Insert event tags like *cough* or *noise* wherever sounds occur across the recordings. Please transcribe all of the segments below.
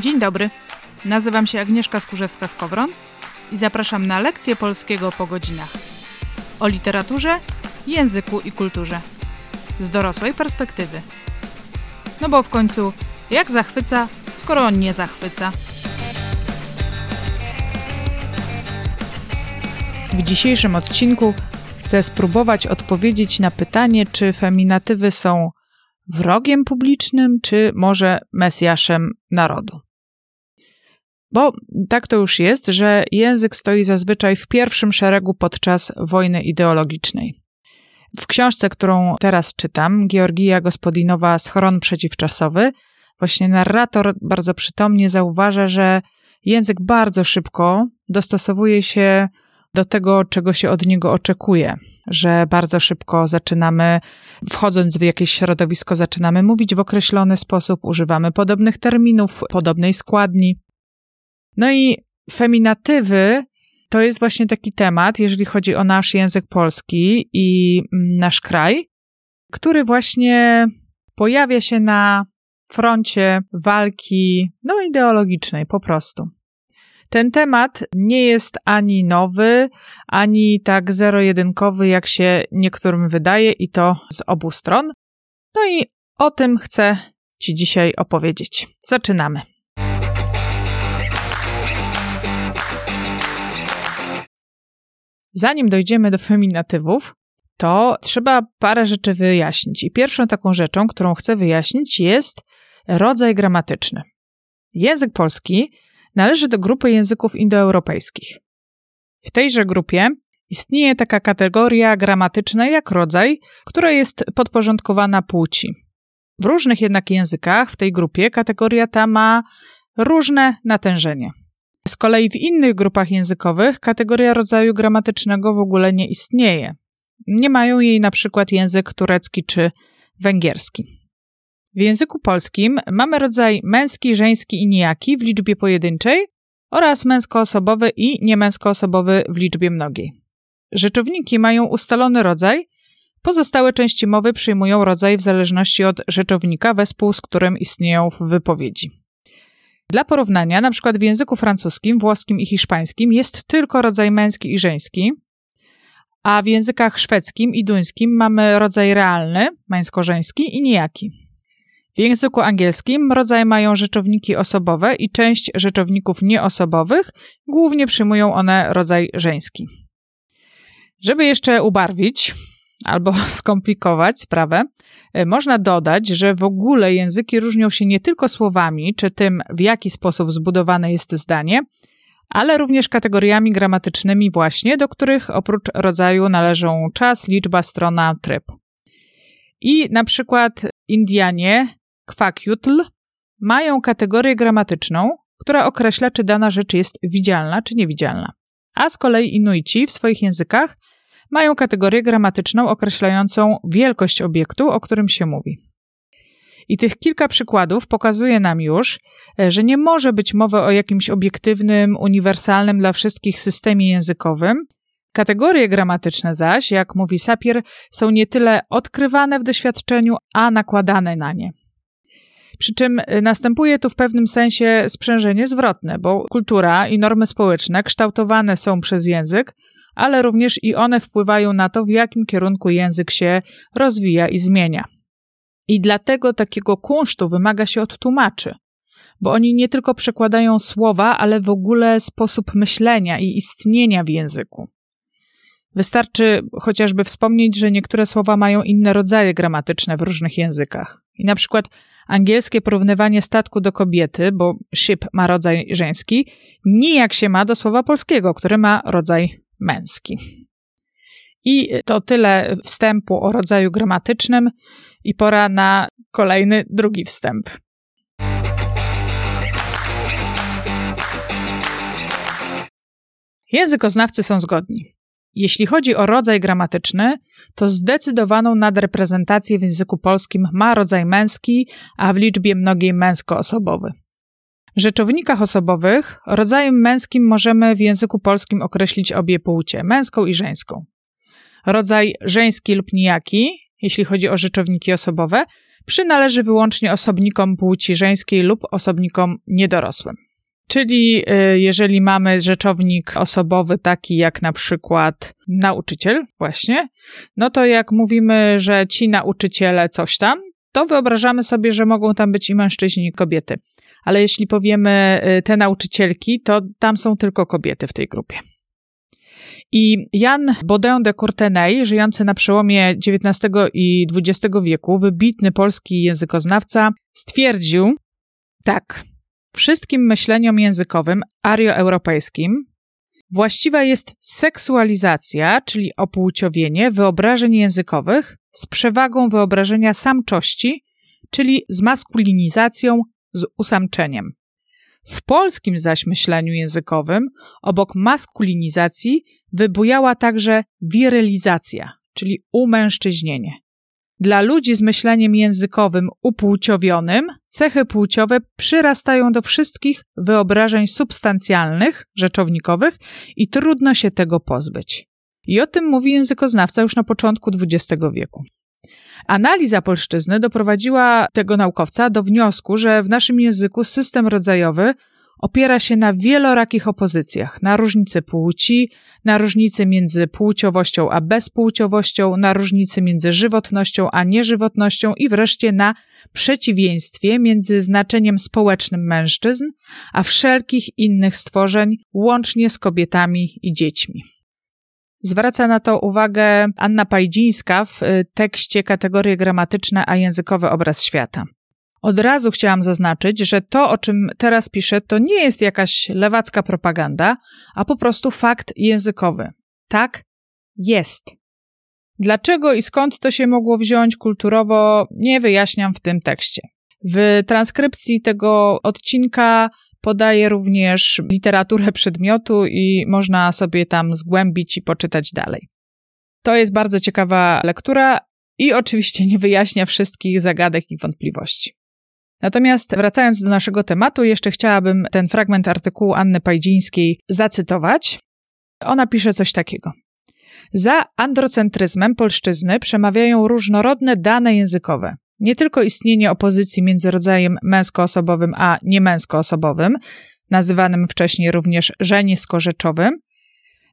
Dzień dobry. Nazywam się Agnieszka Skurzewska-Skowron i zapraszam na lekcję polskiego po godzinach. O literaturze, języku i kulturze. Z dorosłej perspektywy. No bo w końcu, jak zachwyca, skoro on nie zachwyca? W dzisiejszym odcinku chcę spróbować odpowiedzieć na pytanie, czy feminatywy są wrogiem publicznym, czy może mesjaszem narodu. Bo tak to już jest, że język stoi zazwyczaj w pierwszym szeregu podczas wojny ideologicznej. W książce, którą teraz czytam, Georgija Gospodinowa Schron przeciwczasowy, właśnie narrator bardzo przytomnie zauważa, że język bardzo szybko dostosowuje się do tego, czego się od niego oczekuje, że bardzo szybko zaczynamy, wchodząc w jakieś środowisko, zaczynamy mówić w określony sposób, używamy podobnych terminów, podobnej składni. No i feminatywy to jest właśnie taki temat, jeżeli chodzi o nasz język polski i mm, nasz kraj, który właśnie pojawia się na froncie walki, no ideologicznej po prostu. Ten temat nie jest ani nowy, ani tak zero-jedynkowy, jak się niektórym wydaje, i to z obu stron. No i o tym chcę Ci dzisiaj opowiedzieć. Zaczynamy. Zanim dojdziemy do feminatywów, to trzeba parę rzeczy wyjaśnić. I pierwszą taką rzeczą, którą chcę wyjaśnić, jest rodzaj gramatyczny. Język polski należy do grupy języków indoeuropejskich. W tejże grupie istnieje taka kategoria gramatyczna jak rodzaj, która jest podporządkowana płci. W różnych jednak językach w tej grupie kategoria ta ma różne natężenie. Z kolei w innych grupach językowych kategoria rodzaju gramatycznego w ogóle nie istnieje. Nie mają jej na przykład język turecki czy węgierski. W języku polskim mamy rodzaj męski, żeński i nijaki w liczbie pojedynczej oraz męskoosobowy i niemęskoosobowy w liczbie mnogiej. Rzeczowniki mają ustalony rodzaj, pozostałe części mowy przyjmują rodzaj w zależności od rzeczownika, wespół z którym istnieją w wypowiedzi. Dla porównania, na przykład w języku francuskim, włoskim i hiszpańskim jest tylko rodzaj męski i żeński, a w językach szwedzkim i duńskim mamy rodzaj realny, męsko-żeński i nijaki. W języku angielskim rodzaj mają rzeczowniki osobowe i część rzeczowników nieosobowych, głównie przyjmują one rodzaj żeński. Żeby jeszcze ubarwić albo *laughs* skomplikować sprawę, e, można dodać, że w ogóle języki różnią się nie tylko słowami, czy tym, w jaki sposób zbudowane jest zdanie, ale również kategoriami gramatycznymi właśnie, do których oprócz rodzaju należą czas, liczba, strona, tryb. I na przykład Indianie kwakiutl mają kategorię gramatyczną, która określa, czy dana rzecz jest widzialna, czy niewidzialna. A z kolei Inuici w swoich językach mają kategorię gramatyczną określającą wielkość obiektu, o którym się mówi. I tych kilka przykładów pokazuje nam już, że nie może być mowy o jakimś obiektywnym, uniwersalnym dla wszystkich systemie językowym. Kategorie gramatyczne zaś, jak mówi Sapir, są nie tyle odkrywane w doświadczeniu, a nakładane na nie. Przy czym y, następuje tu w pewnym sensie sprzężenie zwrotne, bo kultura i normy społeczne kształtowane są przez język, ale również i one wpływają na to, w jakim kierunku język się rozwija i zmienia. I dlatego takiego kunsztu wymaga się od tłumaczy, bo oni nie tylko przekładają słowa, ale w ogóle sposób myślenia i istnienia w języku. Wystarczy chociażby wspomnieć, że niektóre słowa mają inne rodzaje gramatyczne w różnych językach. I na przykład angielskie porównywanie statku do kobiety, bo ship ma rodzaj żeński, nijak się ma do słowa polskiego, który ma rodzaj męski. I to tyle wstępu o rodzaju gramatycznym i pora na kolejny, drugi wstęp. Językoznawcy są zgodni. Jeśli chodzi o rodzaj gramatyczny, to zdecydowaną nadreprezentację w języku polskim ma rodzaj męski, a w liczbie mnogiej męskoosobowy. W rzeczownikach osobowych rodzajem męskim możemy w języku polskim określić obie płcie, męską i żeńską. Rodzaj żeński lub nijaki, jeśli chodzi o rzeczowniki osobowe, przynależy wyłącznie osobnikom płci żeńskiej lub osobnikom niedorosłym. Czyli y, jeżeli mamy rzeczownik osobowy taki jak na przykład nauczyciel, właśnie, no to jak mówimy, że ci nauczyciele coś tam, to wyobrażamy sobie, że mogą tam być i mężczyźni, i kobiety. Ale jeśli powiemy y, te nauczycielki, to tam są tylko kobiety w tej grupie. I Jan Baudin de Courtenay, żyjący na przełomie XIX i XX wieku, wybitny polski językoznawca, stwierdził tak. Wszystkim myśleniom językowym arioeuropejskim właściwa jest seksualizacja, czyli opłciowienie wyobrażeń językowych z przewagą wyobrażenia samczości, czyli z maskulinizacją, z usamczeniem. W polskim zaś myśleniu językowym obok maskulinizacji wybujała także wirylizacja, czyli umężczyźnienie. Dla ludzi z myśleniem językowym upłciowionym cechy płciowe przyrastają do wszystkich wyobrażeń substancjalnych, rzeczownikowych i trudno się tego pozbyć. I o tym mówi językoznawca już na początku XX wieku. Analiza polszczyzny doprowadziła tego naukowca do wniosku, że w naszym języku system rodzajowy opiera się na wielorakich opozycjach, na różnicy płci, na różnicy między płciowością a bezpłciowością, na różnicy między żywotnością a nieżywotnością i wreszcie na przeciwieństwie między znaczeniem społecznym mężczyzn a wszelkich innych stworzeń, łącznie z kobietami i dziećmi. Zwraca na to uwagę Anna Pajdzińska w y, tekście Kategorie gramatyczne a językowy obraz świata. Od razu chciałam zaznaczyć, że to, o czym teraz piszę, to nie jest jakaś lewacka propaganda, a po prostu fakt językowy. Tak jest. Dlaczego i skąd to się mogło wziąć kulturowo, nie wyjaśniam w tym tekście. W transkrypcji tego odcinka podaję również literaturę przedmiotu i można sobie tam zgłębić i poczytać dalej. To jest bardzo ciekawa lektura i oczywiście nie wyjaśnia wszystkich zagadek i wątpliwości. Natomiast wracając do naszego tematu, jeszcze chciałabym ten fragment artykułu Anny Pajdzińskiej zacytować. Ona pisze coś takiego. Za androcentryzmem polszczyzny przemawiają różnorodne dane językowe. Nie tylko istnienie opozycji między rodzajem męskoosobowym a niemęskoosobowym, nazywanym wcześniej również żenisko-rzeczowym,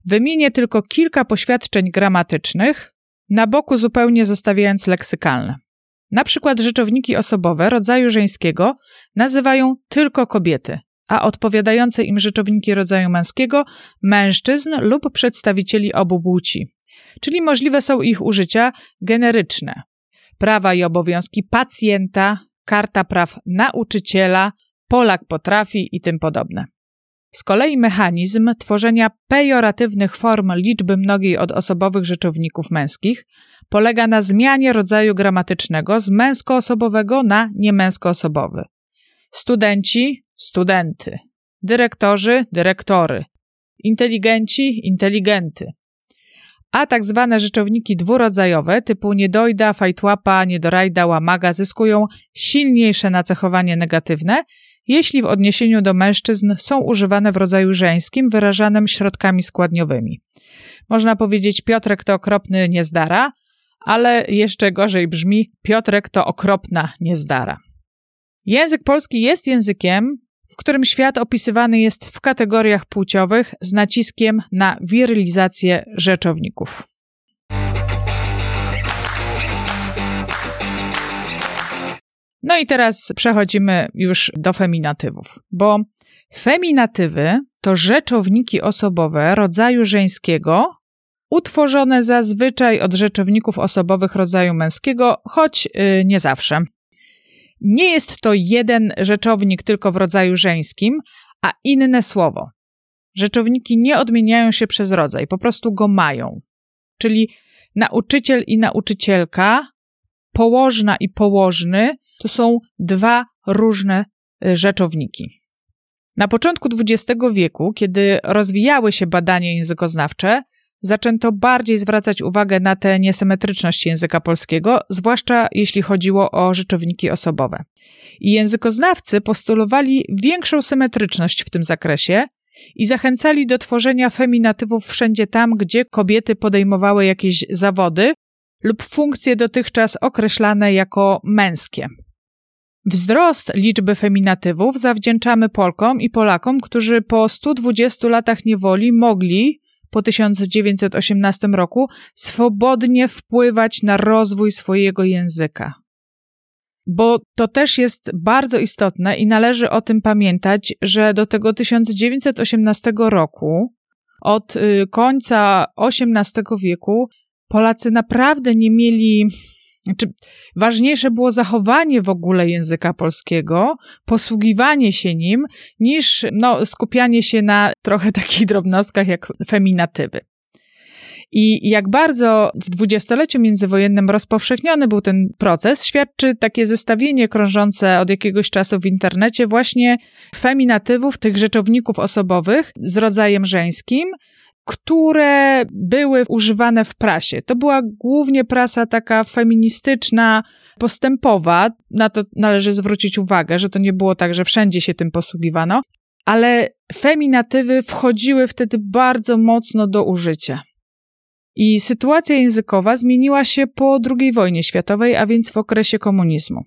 wymienię tylko kilka poświadczeń gramatycznych, na boku zupełnie zostawiając leksykalne. Na przykład rzeczowniki osobowe rodzaju żeńskiego nazywają tylko kobiety, a odpowiadające im rzeczowniki rodzaju męskiego mężczyzn lub przedstawicieli obu płci. Czyli możliwe są ich użycia generyczne. Prawa i obowiązki pacjenta, karta praw nauczyciela, Polak potrafi i tym podobne. Z kolei mechanizm tworzenia pejoratywnych form liczby mnogiej od osobowych rzeczowników męskich polega na zmianie rodzaju gramatycznego z męskoosobowego na niemęskoosobowy. Studenci studenty, dyrektorzy dyrektory, inteligenci inteligenty. A tak zwane rzeczowniki dwurodzajowe typu niedojda, fajtłapa, niedorajda, łamaga zyskują silniejsze nacechowanie negatywne jeśli w odniesieniu do mężczyzn są używane w rodzaju żeńskim, wyrażanym środkami składniowymi. Można powiedzieć, Piotrek to okropny niezdara, ale jeszcze gorzej brzmi, Piotrek to okropna niezdara. Język polski jest językiem, w którym świat opisywany jest w kategoriach płciowych z naciskiem na wirylizację rzeczowników. No i teraz przechodzimy już do feminatywów, bo feminatywy to rzeczowniki osobowe rodzaju żeńskiego, utworzone zazwyczaj od rzeczowników osobowych rodzaju męskiego, choć yy, nie zawsze. Nie jest to jeden rzeczownik tylko w rodzaju żeńskim, a inne słowo. Rzeczowniki nie odmieniają się przez rodzaj, po prostu go mają. Czyli nauczyciel i nauczycielka, położna i położny to są dwa różne y, rzeczowniki. Na początku XX wieku, kiedy rozwijały się badania językoznawcze, zaczęto bardziej zwracać uwagę na tę niesymetryczność języka polskiego, zwłaszcza jeśli chodziło o rzeczowniki osobowe. I językoznawcy postulowali większą symetryczność w tym zakresie i zachęcali do tworzenia feminatywów wszędzie tam, gdzie kobiety podejmowały jakieś zawody, lub funkcje dotychczas określane jako męskie. Wzrost liczby feminatywów zawdzięczamy Polkom i Polakom, którzy po 120 latach niewoli mogli po 1918 roku swobodnie wpływać na rozwój swojego języka. Bo to też jest bardzo istotne i należy o tym pamiętać, że do tego 1918 roku, od y, końca XVIII wieku, Polacy naprawdę nie mieli znaczy, ważniejsze było zachowanie w ogóle języka polskiego, posługiwanie się nim, niż no, skupianie się na trochę *laughs* takich drobnostkach jak feminatywy. I jak bardzo w dwudziestoleciu międzywojennym rozpowszechniony był ten proces, świadczy takie zestawienie krążące od jakiegoś czasu w internecie właśnie feminatywów, tych rzeczowników osobowych z rodzajem żeńskim, które były używane w prasie. To była głównie prasa taka feministyczna, postępowa. Na to należy zwrócić uwagę, że to nie było tak, że wszędzie się tym posługiwano, ale feminatywy wchodziły wtedy bardzo mocno do użycia. I sytuacja językowa zmieniła się po II wojnie światowej, a więc w okresie komunizmu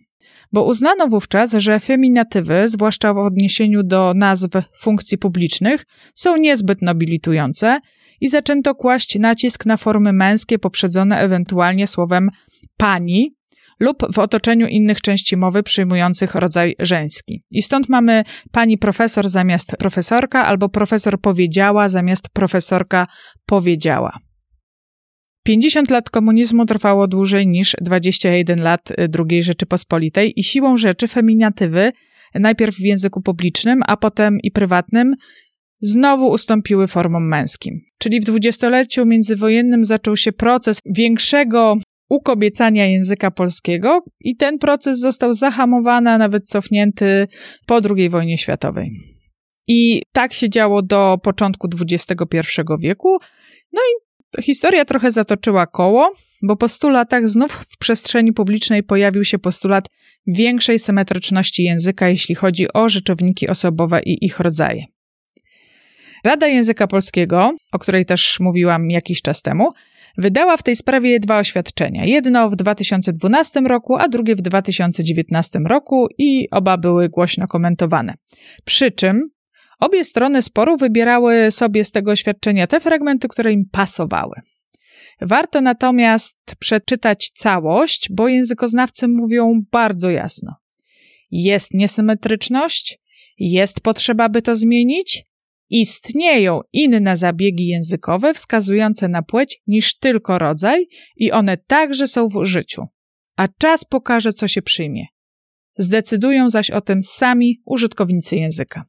bo uznano wówczas, że feminatywy, zwłaszcza w odniesieniu do nazw funkcji publicznych, są niezbyt nobilitujące i zaczęto kłaść nacisk na formy męskie poprzedzone ewentualnie słowem pani lub w otoczeniu innych części mowy przyjmujących rodzaj żeński. I stąd mamy pani profesor zamiast profesorka albo profesor powiedziała zamiast profesorka powiedziała. 50 lat komunizmu trwało dłużej niż 21 lat y, II Rzeczypospolitej i siłą rzeczy feminatywy, najpierw w języku publicznym, a potem i prywatnym, znowu ustąpiły formom męskim. Czyli w dwudziestoleciu międzywojennym zaczął się proces większego ukobiecania języka polskiego i ten proces został zahamowany, a nawet cofnięty po II wojnie światowej. I tak się działo do początku XXI wieku. No i Historia trochę zatoczyła koło, bo po stu latach znów w przestrzeni publicznej pojawił się postulat większej symetryczności języka, jeśli chodzi o rzeczowniki osobowe i ich rodzaje. Rada Języka Polskiego, o której też mówiłam jakiś czas temu, wydała w tej sprawie dwa oświadczenia. Jedno w 2012 roku, a drugie w 2019 roku i oba były głośno komentowane. Przy czym Obie strony sporu wybierały sobie z tego oświadczenia te fragmenty, które im pasowały. Warto natomiast przeczytać całość, bo językoznawcy mówią bardzo jasno. Jest niesymetryczność, jest potrzeba, by to zmienić, istnieją inne zabiegi językowe wskazujące na płeć niż tylko rodzaj i one także są w życiu. A czas pokaże, co się przyjmie. Zdecydują zaś o tym sami użytkownicy języka.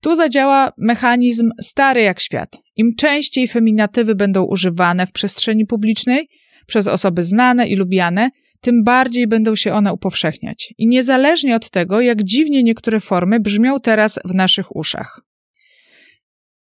Tu zadziała mechanizm stary jak świat. Im częściej feminatywy będą używane w przestrzeni publicznej przez osoby znane i lubiane, tym bardziej będą się one upowszechniać. I niezależnie od tego, jak dziwnie niektóre formy brzmią teraz w naszych uszach.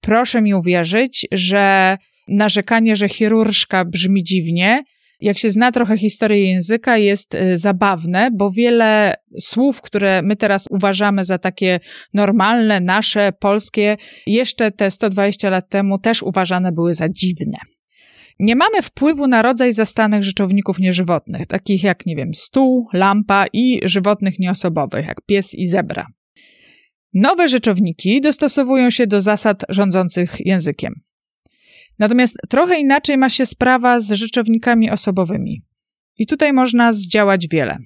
Proszę mi uwierzyć, że narzekanie, że chirurżka brzmi dziwnie, jak się zna trochę historię języka, jest y, zabawne, bo wiele słów, które my teraz uważamy za takie normalne, nasze, polskie, jeszcze te 120 lat temu też uważane były za dziwne. Nie mamy wpływu na rodzaj zastanych rzeczowników nieżywotnych, takich jak, nie wiem, stół, lampa i żywotnych nieosobowych, jak pies i zebra. Nowe rzeczowniki dostosowują się do zasad rządzących językiem. Natomiast trochę inaczej ma się sprawa z rzeczownikami osobowymi. I tutaj można zdziałać wiele.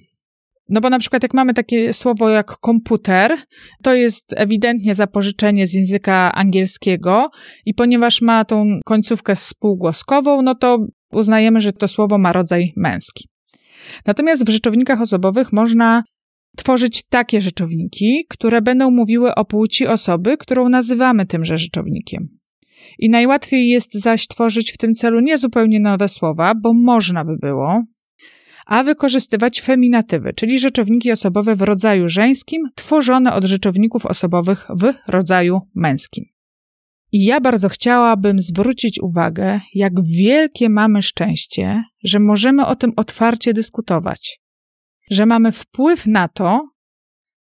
No bo na przykład jak mamy takie słowo jak komputer, to jest ewidentnie zapożyczenie z języka angielskiego i ponieważ ma tą końcówkę spółgłoskową, no to uznajemy, że to słowo ma rodzaj męski. Natomiast w rzeczownikach osobowych można tworzyć takie rzeczowniki, które będą mówiły o płci osoby, którą nazywamy tymże rzeczownikiem. I najłatwiej jest zaś tworzyć w tym celu nie zupełnie nowe słowa, bo można by było, a wykorzystywać feminatywy, czyli rzeczowniki osobowe w rodzaju żeńskim, tworzone od rzeczowników osobowych w rodzaju męskim. I ja bardzo chciałabym zwrócić uwagę, jak wielkie mamy szczęście, że możemy o tym otwarcie dyskutować, że mamy wpływ na to,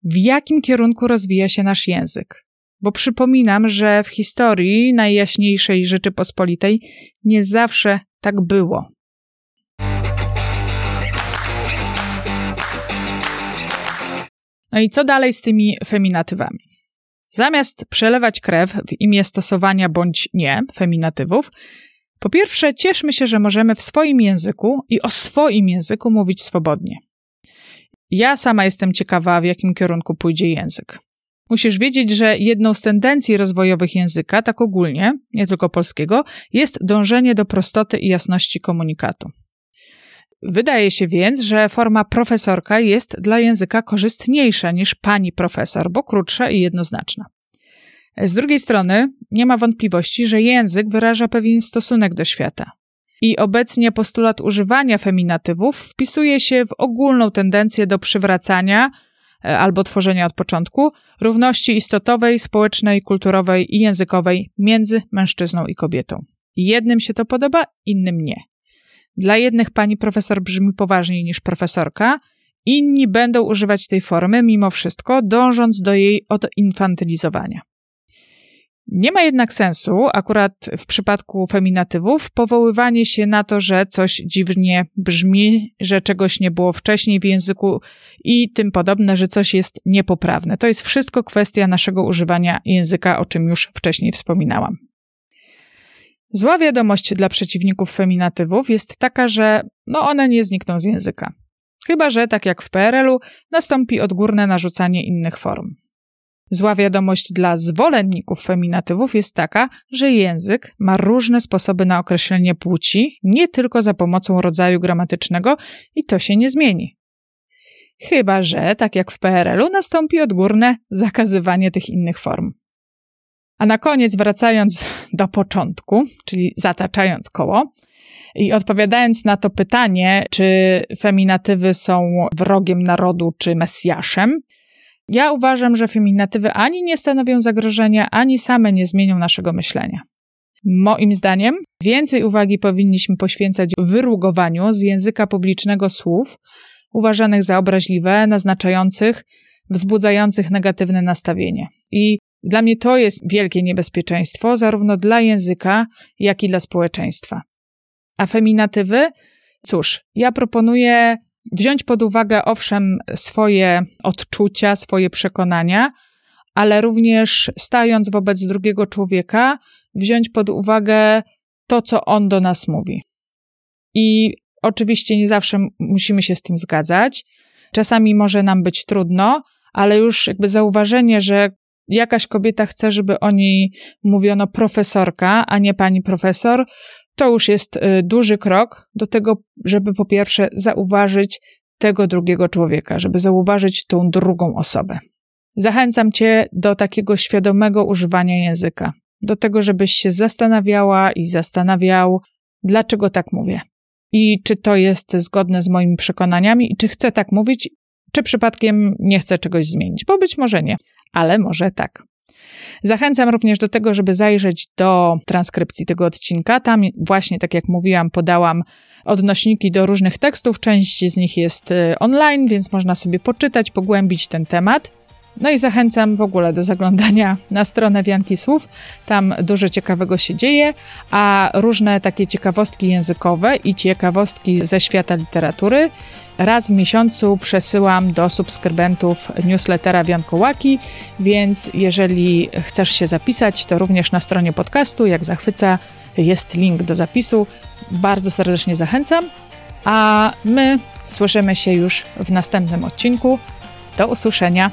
w jakim kierunku rozwija się nasz język. Bo przypominam, że w historii najjaśniejszej Rzeczypospolitej nie zawsze tak było. No i co dalej z tymi feminatywami? Zamiast przelewać krew w imię stosowania bądź nie feminatywów, po pierwsze cieszmy się, że możemy w swoim języku i o swoim języku mówić swobodnie. Ja sama jestem ciekawa, w jakim kierunku pójdzie język. Musisz wiedzieć, że jedną z tendencji rozwojowych języka, tak ogólnie, nie tylko polskiego, jest dążenie do prostoty i jasności komunikatu. Wydaje się więc, że forma profesorka jest dla języka korzystniejsza niż pani profesor, bo krótsza i jednoznaczna. Z drugiej strony, nie ma wątpliwości, że język wyraża pewien stosunek do świata. I obecnie postulat używania feminatywów wpisuje się w ogólną tendencję do przywracania albo tworzenia od początku równości istotowej, społecznej, kulturowej i językowej między mężczyzną i kobietą. Jednym się to podoba, innym nie. Dla jednych pani profesor brzmi poważniej niż profesorka, inni będą używać tej formy mimo wszystko, dążąc do jej odinfantylizowania. Nie ma jednak sensu, akurat w przypadku feminatywów, powoływanie się na to, że coś dziwnie brzmi, że czegoś nie było wcześniej w języku i tym podobne, że coś jest niepoprawne. To jest wszystko kwestia naszego używania języka, o czym już wcześniej wspominałam. Zła wiadomość dla przeciwników feminatywów jest taka, że no one nie znikną z języka. Chyba, że tak jak w PRL-u nastąpi odgórne narzucanie innych form. Zła wiadomość dla zwolenników feminatywów jest taka, że język ma różne sposoby na określenie płci, nie tylko za pomocą rodzaju gramatycznego i to się nie zmieni. Chyba, że tak jak w PRL-u nastąpi odgórne zakazywanie tych innych form. A na koniec, wracając do początku, czyli zataczając koło, i odpowiadając na to pytanie, czy feminatywy są wrogiem narodu, czy mesjaszem, ja uważam, że feminatywy ani nie stanowią zagrożenia, ani same nie zmienią naszego myślenia. Moim zdaniem więcej uwagi powinniśmy poświęcać wyrugowaniu z języka publicznego słów uważanych za obraźliwe, naznaczających, wzbudzających negatywne nastawienie. I dla mnie to jest wielkie niebezpieczeństwo, zarówno dla języka, jak i dla społeczeństwa. A feminatywy? Cóż, ja proponuję wziąć pod uwagę, owszem, swoje odczucia, swoje przekonania, ale również stając wobec drugiego człowieka, wziąć pod uwagę to, co on do nas mówi. I oczywiście nie zawsze musimy się z tym zgadzać. Czasami może nam być trudno, ale już jakby zauważenie, że jakaś kobieta chce, żeby o niej mówiono profesorka, a nie pani profesor, to już jest y, duży krok do tego, żeby po pierwsze zauważyć tego drugiego człowieka, żeby zauważyć tą drugą osobę. Zachęcam Cię do takiego świadomego używania języka, do tego, żebyś się zastanawiała i zastanawiał, dlaczego tak mówię. I czy to jest zgodne z moimi przekonaniami, i czy chcę tak mówić, czy przypadkiem nie chcę czegoś zmienić, bo być może nie, ale może tak. Zachęcam również do tego, żeby zajrzeć do transkrypcji tego odcinka. Tam właśnie, tak jak mówiłam, podałam odnośniki do różnych tekstów. Część z nich jest y, online, więc można sobie poczytać, pogłębić ten temat. No i zachęcam w ogóle do zaglądania *laughs* na stronę Wianki Słów. Tam dużo ciekawego się dzieje, a różne takie ciekawostki językowe i ciekawostki ze świata literatury raz w miesiącu przesyłam do subskrybentów newslettera Wiankołaki, więc jeżeli chcesz się zapisać, to również na stronie podcastu, jak zachwyca, jest link do zapisu. Bardzo serdecznie zachęcam, a my słyszymy się już w następnym odcinku. Do usłyszenia.